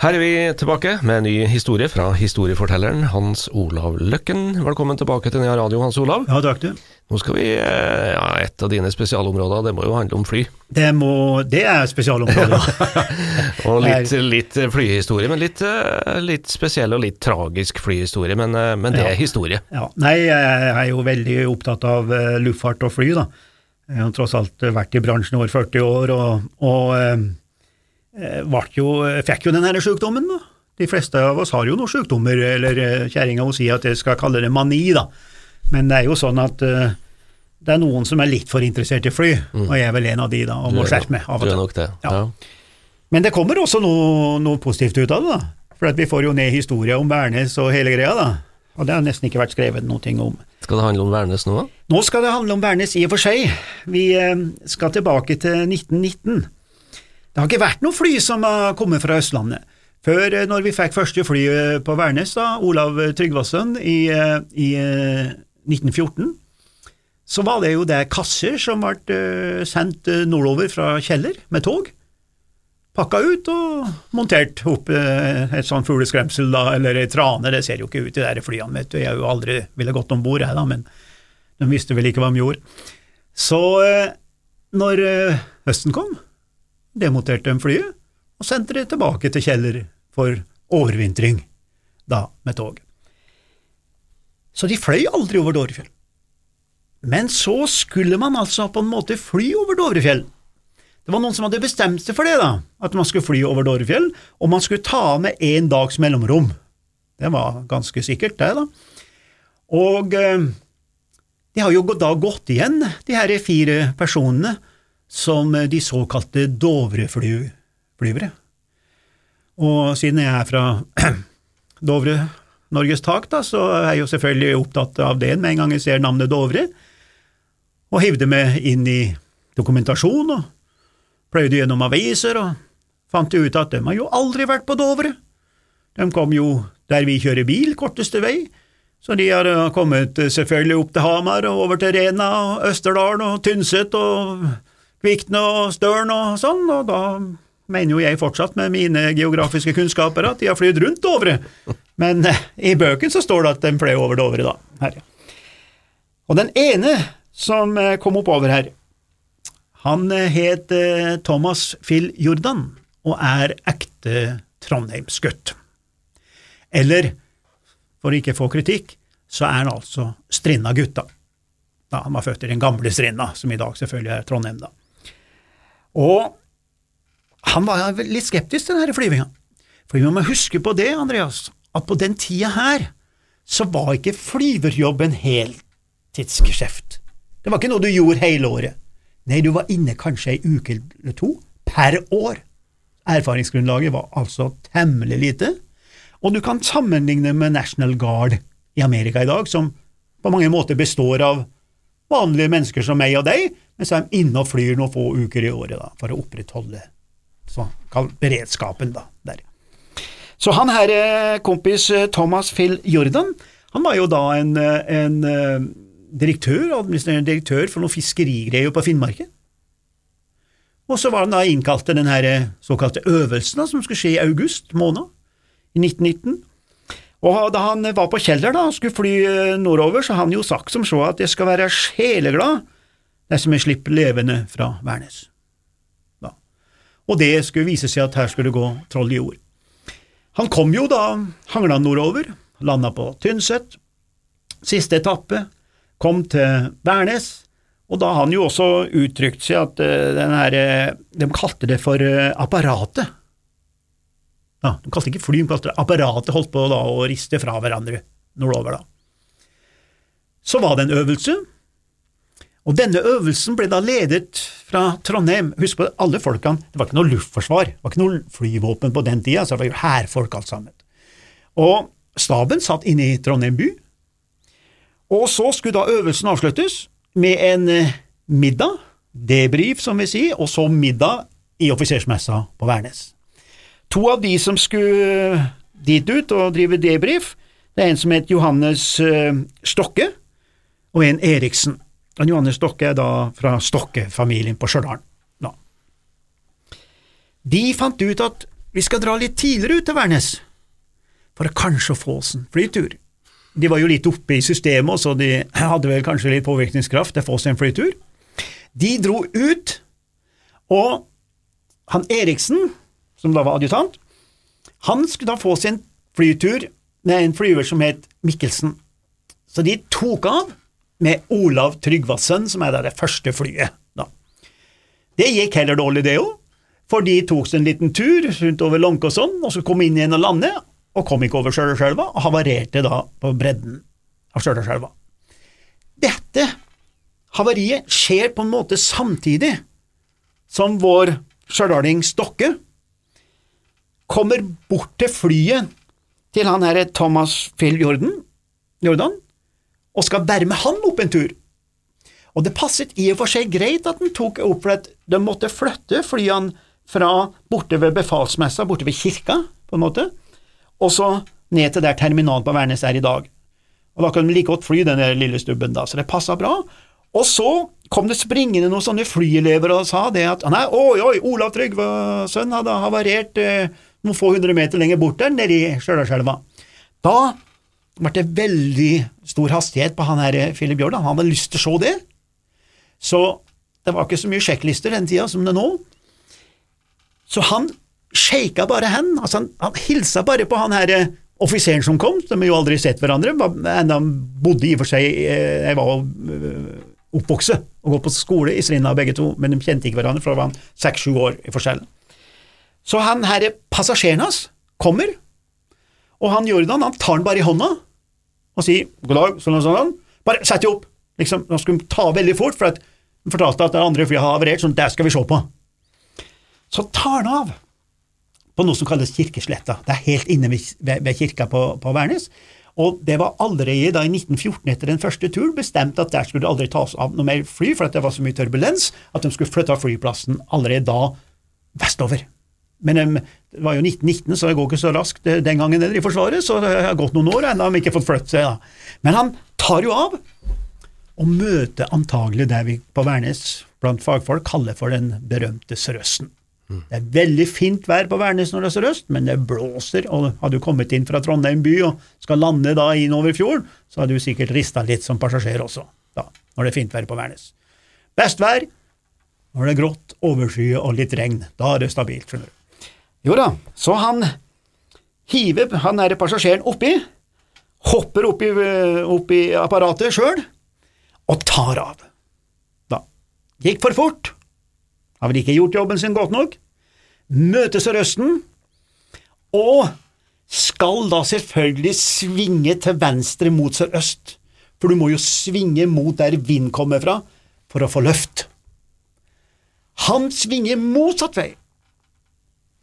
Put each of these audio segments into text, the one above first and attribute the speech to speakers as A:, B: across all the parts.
A: Her er vi tilbake med en ny historie fra historiefortelleren Hans Olav Løkken. Velkommen tilbake til Nea Radio, Hans Olav.
B: Ja, takk du.
A: Nå skal vi, eh, ja, Et av dine spesialområder, det må jo handle om fly.
B: Det, må, det er spesialområdet.
A: og litt, litt flyhistorie, men litt, eh, litt, spesiell og litt tragisk flyhistorie. Men, eh, men det
B: ja.
A: er historie.
B: Ja. Nei, jeg er jo veldig opptatt av luftfart og fly, da. Jeg har tross alt vært i bransjen over 40 år, og, og Eh, jo, fikk jo den denne sykdommen. da. De fleste av oss har jo noen sykdommer, eller eh, kjerringa sier at jeg skal kalle det mani, da. Men det er jo sånn at uh, det er noen som er litt for interessert i fly, mm. og jeg er vel en av de, da, og må skjerpe meg av og
A: til. Det. Ja. Ja.
B: Men det kommer også noe, noe, positivt ut av det, da. For vi får jo ned historia om Værnes og hele greia, da. Og det har nesten ikke vært skrevet noe om.
A: Skal det handle om Værnes nå? da?
B: Nå skal det handle om Værnes i og for seg. Vi uh, skal tilbake til 1919. Det har ikke vært noe fly som har kommet fra Østlandet. Før, eh, når vi fikk første fly eh, på Værnes, da, Olav Tryggvason, i, eh, i 1914, så var det jo det kasser som ble sendt nordover fra Kjeller med tog. Pakka ut og montert opp et sånt fugleskremsel, da, eller ei trane, det ser jo ikke ut i de flyene, vet du, jeg har jo aldri ville gått om bord, jeg, da, men de visste vel ikke hva de gjorde. Så når høsten kom, demonterte de flyet og sendte det tilbake til Kjeller for overvintring, da med tog. Så de fløy aldri over Dovrefjell. Men så skulle man altså på en måte fly over Dovrefjell. Det var noen som hadde bestemt seg for det, da, at man skulle fly over Dovrefjell, og man skulle ta med én dags mellomrom. Det var ganske sikkert, det, da. Og eh, de har jo da gått igjen, de her fire personene, som de såkalte Dovre-flyvere. Og siden jeg er fra Dovre, Norges tak, da, så er jeg jo selvfølgelig opptatt av det med en gang jeg ser navnet Dovre, og hivde meg inn i dokumentasjon og pløyde gjennom aviser og fant ut at de har jo aldri vært på Dovre. De kom jo der vi kjører bil, korteste vei, så de har kommet selvfølgelig opp til Hamar og over til Rena og Østerdalen og Tynset og Kvikne og Støren og sånn, og da mener jo jeg fortsatt med mine geografiske kunnskaper at de har flydd rundt Dovre, men eh, i bøken så står det at de fløy over Dovre, da. Her. Og den ene som eh, kom oppover her, han eh, het Thomas Phil Jordan og er ekte trondheimsgutt. Eller, for ikke å få kritikk, så er han altså Strinda-gutta. da. Han var født i den gamle Strinda, som i dag selvfølgelig er Trondheim, da. Og han var litt skeptisk til denne flyvinga. For vi må huske på det, Andreas, at på den tida her så var ikke flyverjobb en heltidsgeskjeft. Det var ikke noe du gjorde hele året. Nei, du var inne kanskje ei uke eller to per år. Erfaringsgrunnlaget var altså temmelig lite, og du kan sammenligne med National Guard i Amerika i dag, som på mange måter består av vanlige mennesker som meg og deg, men så er de inne og flyr noen få uker i året da, for å opprettholde beredskapen da, der. Så han her eh, kompis eh, Thomas Phil Jordan, han var jo da en, eh, en direktør, administrerende direktør for noen fiskerigreier på Finnmarken. Og så var han da innkalt til den såkalte øvelsen da, som skulle skje i august måned i 1919. Og da han var på Kjeller da, og skulle fly nordover, så hadde han jo sagt som så at jeg skal være sjeleglad dersom jeg slipper levende fra Værnes. Da. Og det skulle vise seg at her skulle det gå troll i jord. Han kom jo da hangla nordover, landa på Tynset, siste etappe, kom til Værnes, og da har han jo også uttrykt seg at den her, eh, De kalte det for uh, apparatet. Ja, de kalte ikke fly, de apparatet, holdt på da å riste fra hverandre nordover, da. Så var det en øvelse, og denne øvelsen ble da ledet fra Trondheim. Husk på alle folkene, det var ikke noe luftforsvar, det var ikke noe flyvåpen på den tida, så det var jo hærfolk alt sammen. Og staben satt inne i Trondheim by, og så skulle da øvelsen avsluttes med en eh, middag, debrief som vi sier, og så middag i offisersmessa på Værnes. To av de som skulle dit ut og drive debrief, det er en som het Johannes eh, Stokke, og en Eriksen. Johannes Stokke er da fra Stokke-familien på Stjørdal. De fant ut at vi skal dra litt tidligere ut til Værnes, for å kanskje få oss en flytur. De var jo litt oppe i systemet, så de hadde vel kanskje litt påvirkningskraft til å få seg en flytur. De dro ut, og han Eriksen, som da var adjutant, han skulle da få seg en flytur med en flyver som het Mikkelsen. Så de tok av med Olav Tryggvason, som er det første flyet. Da. Det gikk heller dårlig, det òg, for de tok seg en liten tur rundt over Långkåsson, og så kom inn igjen og lande, og kom ikke over Stjørdalselva, og havarerte da på bredden av Stjørdalselva. Dette havariet skjer på en måte samtidig som vår stjørdaling Stokke kommer bort til flyet til han herre Thomas Phil Jordan, Jordan og skal være med han opp en tur. Og det passet i og for seg greit at den tok opp, for at de måtte flytte flyene fra borte ved befalsmessa, borte ved kirka, på en måte, og så ned til der terminalen på Værnes er i dag. Og Da kan de like godt fly den lille stubben, da, så det passa bra. Og så kom det springende noen sånne flyelever og sa det at nei, oi, oi, Olav Trygvasønn hadde havarert eh, noen få hundre meter lenger bort der, nede i Stjørdalselva. Da ble det veldig stor hastighet på han her eh, Philip Jordan, han hadde lyst til å se det. Så det var ikke så mye sjekklister den tida som det er nå. Så han shaka bare hen, altså han, han hilsa bare på han her eh, offiseren som kom, de har jo aldri sett hverandre, enda han bodde i og for seg eh, Jeg var oppvokst og gått på skole i Strinda begge to, men de kjente ikke hverandre, for det var seks-sju år i forskjellen. Så han her passasjeren hans kommer, og han Jordan han tar den bare i hånda og sier god dag, sånn og sånn, bare sett deg opp. Liksom, Nå skulle de ta veldig fort, for at de fortalte at det andre flyet har havarert, sånn det skal vi se på. Så tar han av på noe som kalles Kirkesletta. Det er helt inne ved, ved kirka på, på Værnes. Og det var allerede da i 1914, etter den første turen, bestemt at der skulle det aldri tas av noe mer fly, for det var så mye turbulens at de skulle flytte av flyplassen allerede da vestover. Men um, det var jo 1919, så det går ikke så raskt eh, den gangen eller i Forsvaret, så det har gått noen år, ennå har de ikke fått flyttet seg. da. Men han tar jo av, og møter antagelig det vi på Værnes blant fagfolk kaller for den berømte Sørøsten. Det er veldig fint vær på Værnes når det er sørøst, men det blåser, og hadde du kommet inn fra Trondheim by og skal lande da inn over fjorden, så hadde du sikkert rista litt som passasjer også, da, når det er fint vær på Værnes. Best vær når det er grått, overskyet og litt regn. Da er det stabilt, skjønner du. Jo da, så han hiver han derre passasjeren oppi, hopper opp i, apparatet sjøl, og tar av. Da. Gikk for fort har vel ikke gjort jobben sin godt nok, møter røsten, og skal da selvfølgelig svinge til venstre mot sørøst, for du må jo svinge mot der vind kommer fra for å få løft. Han svinger motsatt vei,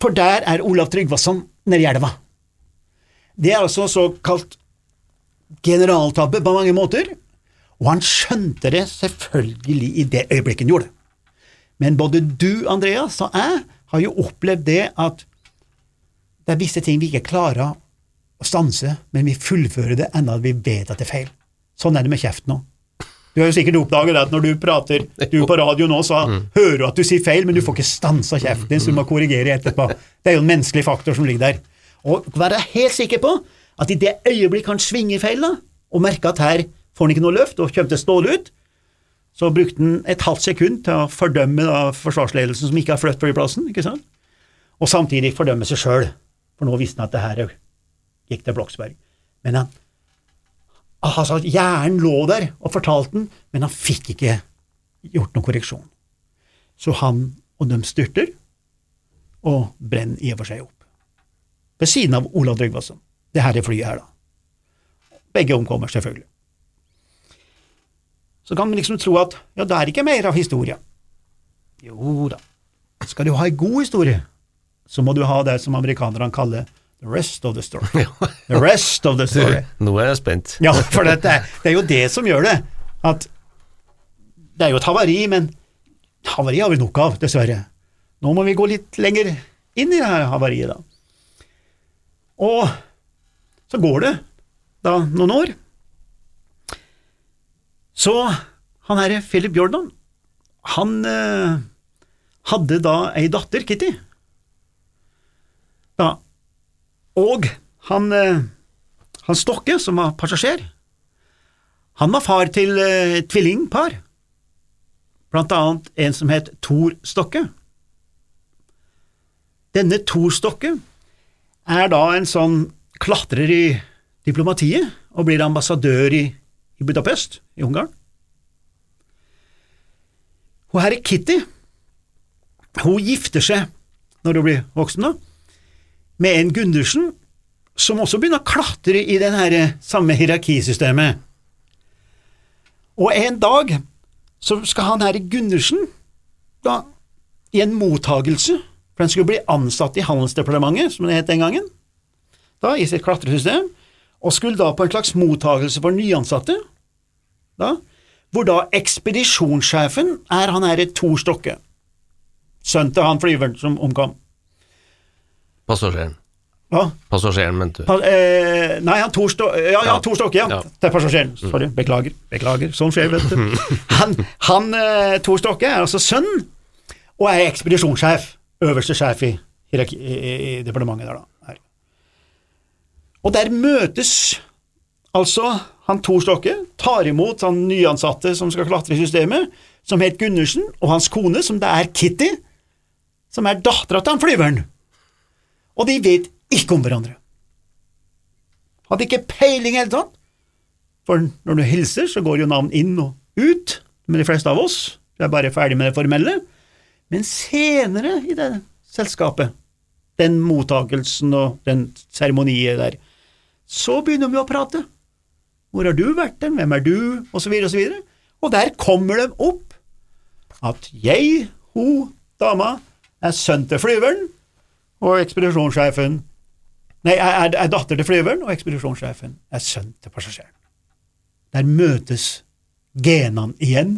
B: for der er Olav Tryggvason nedi elva. Det er altså såkalt generaltabbe på mange måter, og han skjønte det selvfølgelig i det øyeblikket han gjorde det. Men både du, Andreas, og jeg har jo opplevd det at det er visse ting vi ikke klarer å stanse, men vi fullfører det enda vi vet at det er feil. Sånn er det med kjeft nå. Du har jo sikkert oppdaget at når du prater du på radio nå, så mm. hører du at du sier feil, men du får ikke stansa kjeften din, så du må korrigere etterpå. Det er jo en menneskelig faktor som ligger der. Og være helt sikker på at i det øyeblikk han svinger feil, da, og merker at her får han ikke noe løft og kommer til å ståle ut, så brukte han et halvt sekund til å fordømme da, forsvarsledelsen som ikke har flyttet flyplassen, ikke sant? og samtidig fordømme seg sjøl, for nå visste han at det her gikk til Bloksberg. Men han altså, Hjernen lå der og fortalte den, men han fikk ikke gjort noen korreksjon. Så han og dem styrter, og brenner i og for seg opp. Ved siden av Olav Drøgvason. Det her er flyet her, da. Begge omkommer, selvfølgelig så kan man liksom tro at ja, det er ikke mer av historia. Jo da, skal du ha en god historie, så må du ha det som amerikanerne kaller the rest of the story. The rest of the story.
A: Nå er jeg spent.
B: ja, for det, det er jo det som gjør det. At det er jo et havari, men havari har vi nok av, dessverre. Nå må vi gå litt lenger inn i det her havariet, da. Og så går det da noen år, så han herre Philip Jordan, han eh, hadde da ei datter, Kitty. Ja. Og han, eh, han Stokke, som var passasjer, han var far til eh, tvillingpar, blant annet en som het Tor Stokke. Denne Tor Stokke er da en sånn klatrer i diplomatiet og blir ambassadør i, i Budapest, i Ungarn. Og er Kitty. Hun gifter seg, når hun blir voksen, da, med en Gundersen, som også begynner å klatre i det her samme hierarkisystemet. Og en dag så skal han her Gundersen da, i en mottagelse, for han skulle bli ansatt i Handelsdepartementet, som det het den gangen, da, i sitt klatresystem, og skulle da på en slags mottagelse for nyansatte, da, hvor da ekspedisjonssjefen er han herre Tor Stokke, sønnen til han flyveren som omkom.
A: Passasjeren.
B: Hva?
A: Passasjeren, mente du.
B: Pa, eh, nei, han Tor Stokke, ja, ja. Tor Stokke, ja.
A: Ja.
B: Det er passasjeren. Sorry, beklager. Beklager. Sånn skjer, vet du. Han, han eh, Tor Stokke er altså sønn, og er ekspedisjonssjef. Øverste sjef i, i, i, i departementet der, da. Her. Og der møtes altså han Tor Stokke, tar imot han nyansatte som skal klatre i systemet, som het Gundersen, og hans kone, som det er Kitty, som er dattera til han flyveren. Og de vet ikke om hverandre. Hadde ikke peiling i hele tatt. For når du hilser, så går jo navn inn og ut, med de fleste av oss. Vi er bare ferdig med det formelle. Men senere i det selskapet, den mottakelsen og den seremoniet der, så begynner vi å prate. Hvor har du vært hen, hvem er du, og så videre og så videre. Og der kommer det opp at jeg, hun, dama, er sønn til flyveren, og ekspedisjonssjefen Nei, er, er, er datter til flyveren, og ekspedisjonssjefen er sønn til passasjeren. Der møtes genene igjen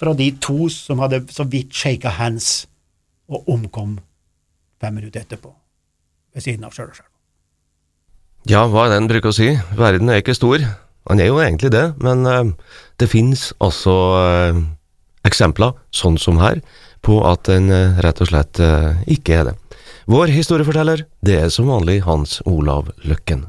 B: fra de to som hadde så vidt shaka hands og omkom fem minutter etterpå, ved siden av sjøl og sjøl.
A: Ja, hva er det en bruker å si? Verden er ikke stor. Han er jo egentlig det, men uh, det finnes altså uh, eksempler, sånn som her, på at den uh, rett og slett ikke er det. Vår historieforteller, det er som vanlig Hans Olav Løkken.